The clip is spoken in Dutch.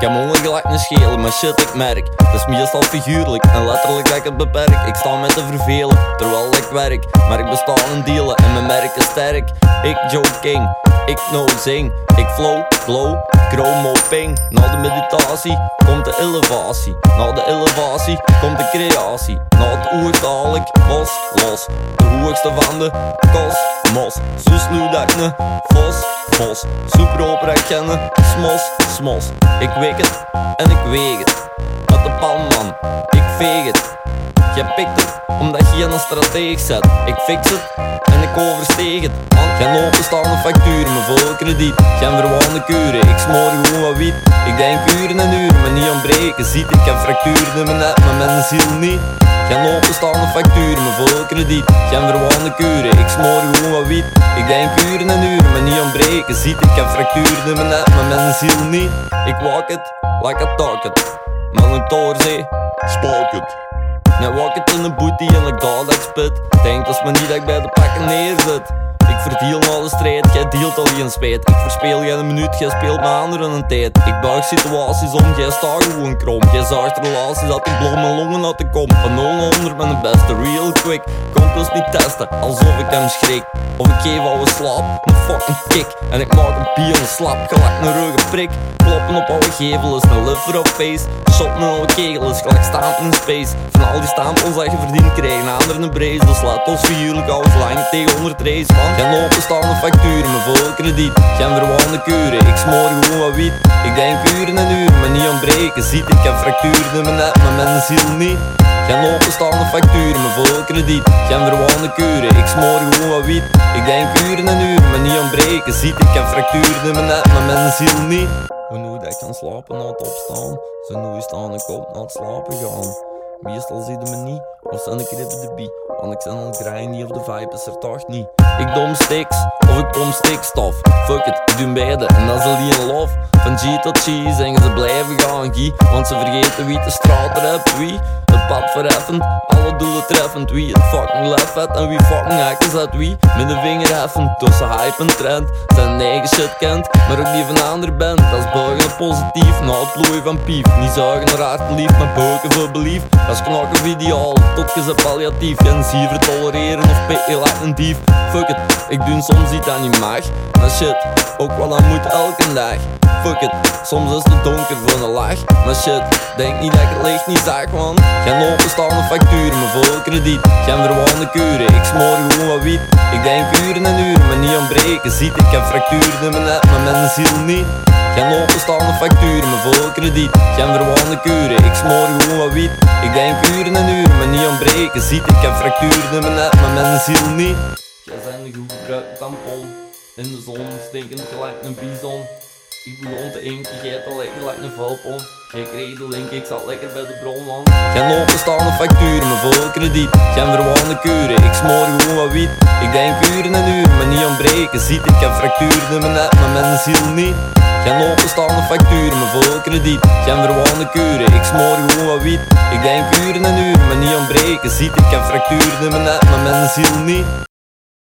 heb monden gelijk een schelen, maar shit ik merk. Dat is meestal figuurlijk en letterlijk dat ik het beperk. Ik sta met te vervelen, terwijl ik werk. Maar ik besta in dealen en mijn merk is sterk. Ik Joe King, ik no zing. Ik flow, glow, chromo ping Na de meditatie komt de elevatie. Na de elevatie komt de creatie. Na het oertaal ik was los. De hoogste van de kosmos. Zo ik ne vos, vos. Super oprecht kennen, smos, smos. Ik weet het en ik weeg het. Met de pan man, ik veeg het je pikt het, omdat je een strategie zet. Ik fix het en ik oversteeg het. Geen openstaande facturen, mijn vol krediet Geen verwaande kuren, ik smoor gewoon wat wiet. Ik denk uren en uren, maar niet ontbreken. Ziet, ik heb fracturen in mijn net, maar mijn ziel niet. Geen openstaande facturen, mijn vol krediet Geen verwaande kuren, ik smoor gewoon wat wiet. Ik denk uren en uren, maar niet ontbreken. Ziet, ik heb fracturen in mijn net, maar mijn ziel niet. Ik walk it, like I talk it. Een toorzee, spark walk it in de booty en ik ga dat ik spit. Denk als me niet dat ik bij de pakken neerzit. Ik verdiel na de strijd, jij deelt al geen spijt. Ik verspeel geen minuut, jij speelt met anderen een tijd. Ik buig situaties om, jij staat gewoon krom. Jij zaagt relaties dat ik blom mijn longen uit de kom. Van 0 naar 100 ben de beste, real quick. Kom plus niet testen, alsof ik hem schrik. Of ik geef een slaap, een fucking kick. En ik maak een een slap, gelijk een ruggen prik Kloppen op alle gevel is een liver op face Shotten in alle kegel is gelijk staan in space. Van al die stapels dat je verdient krijgen anderen een brace Dus laat ons figuurlijk alles lang tegen 100 race man Geen openstaande facturen, mijn vol krediet. Geen verwaande kuren, ik smoor gewoon wat wiet. Ik denk uren en uren, maar niet ontbreken. Ziet, ik heb fracturen in mijn net, maar mijn ziel niet. Geen openstaande facturen, mijn vol krediet. Geen verwaande kuren, ik smoor gewoon wat wiet. Ik denk uren en uren, maar niet ontbreken. Ziet, ik heb fracturen in mijn net, maar mijn ziel niet Hoe dat ik kan slapen na het opstaan? Zo nu staan ik op na het slapen gaan? Meestal zie je me niet, of zijn ik even de bie. Want ik zijn al niet of de vibe is er toch niet. Ik dom stiks, of ik kom stikstof. Fuck it, ik doe beide en dat is al die love. Van G tot G zeggen ze blijven gaan G Want ze vergeten wie de straat er hebt Wie het pad verheffend, alle doelen treffend Wie het fucking lef het en wie fucking hacken zet Wie met de vinger heffen. Tussen hype en trend Zijn eigen shit kent, maar ook die van ander bent positief, na het ploeien van pief. Niet zuigen naar lief, maar beuken voor belief. Dat is knokken of ideaal, tot je ze palliatief. Geen siever tolereren of je laat een dief. Fuck it, ik doe soms iets dat niet mag. Maar shit, ook wat dan moet elke dag. Fuck it, soms is het donker voor een lach. Maar shit, denk niet dat ik het licht niet zag man. Geen openstaande facturen, mijn vol krediet. Geen verwaande kuren, ik smoor gewoon wat wiet. Ik denk uren en uren, maar niet ontbreken. Ziet, ik heb fracturen in mijn net, maar mijn ziel niet geen openstaande facturen, mijn vol krediet Geen verwaande kuren, ik smoor gewoon wat wiet. Ik denk uren en uren, maar niet ontbreken. Ziet, ik heb fracturen in mijn net, maar mijn ziel niet. Jij zijn een goed gebruikte tampon. In de zon, stinkend gelijk een bison. Ik begon te inken, jij al lekker gelijk een valpon. Jij kreeg de link, ik zat lekker bij de bron man Geen openstaande facturen, mijn vol krediet Geen verwaande kuren, ik smoor gewoon wat wiet. Ik denk uren en uren, ontbreken Ziet, ik heb fracturen in mijn net, maar mijn ziel niet. Geen openstaande facturen, mijn vol krediet Geen verwaande kuren, ik smoor gewoon wat wiet. Ik denk uren en uren, maar niet ontbreken. Ziet, ik heb fracturen in mijn net, maar mijn ziel niet